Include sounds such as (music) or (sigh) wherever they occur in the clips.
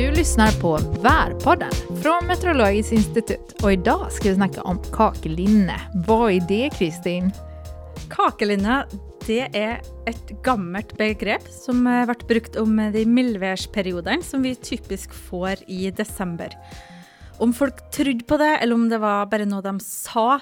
Du lyssnar på Värpodden från Meteorologiskt institut och idag ska vi snacka om kakelinne. Vad är det Kristin? Kakelinne det är ett gammalt begrepp som har varit brukt om de mildvärsperiodene som vi typiskt får i december. Om folk trodde på det, eller om det var bara något de sa,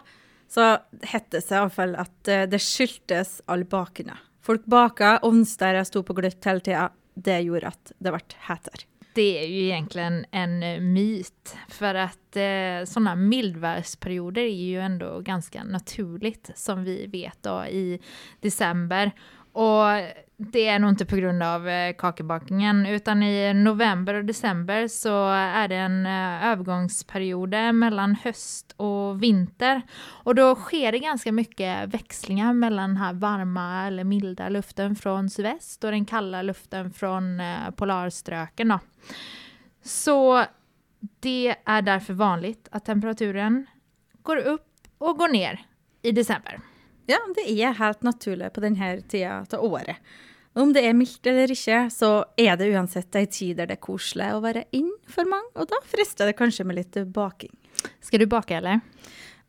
så hette det i alla fall att eh, det skyldtes all bakinga. Folk baka onsdagar, stod på gløtt hela tiden. Det gjorde att det vart hetere. Det är ju egentligen en eh, myt för att eh, sådana mildvärsperioder är ju ändå ganska naturligt som vi vet då i december. Och det är nog inte på grund av eh, kakebakningen utan i november och december så är det en eh, övergångsperiod eh, mellan höst och vinter. Och då sker det ganska mycket växlingar mellan den här varma eller milda luften från sydväst och den kalla luften från polarströken. Då. Så det är därför vanligt att temperaturen går upp och går ner i december. Ja, det är helt naturligt på den här tiden av året. Om det är milt eller inte så är det uansett en tid där det är koselig att vara in för många och då frestar det kanske med lite baking. Ska du baka eller?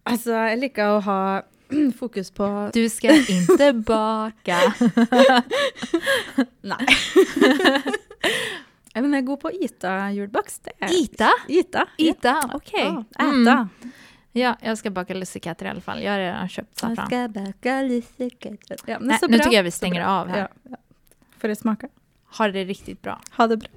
Alltså, jag liker att ha (clears throat) fokus på... Du ska inte baka. Nej. Men jag går på Ita julbakst. Ita? Ita. Ita, ja. Ja, äta. Mm. Ja, jag ska baka lussekatter i alla fall. Jag har redan köpt saffran. Jag ska baka lussekatter. Ja, Nej, nu tycker jag vi stänger av här. Ja, ja. Får det smaka? Ha det riktigt bra. Ha det bra.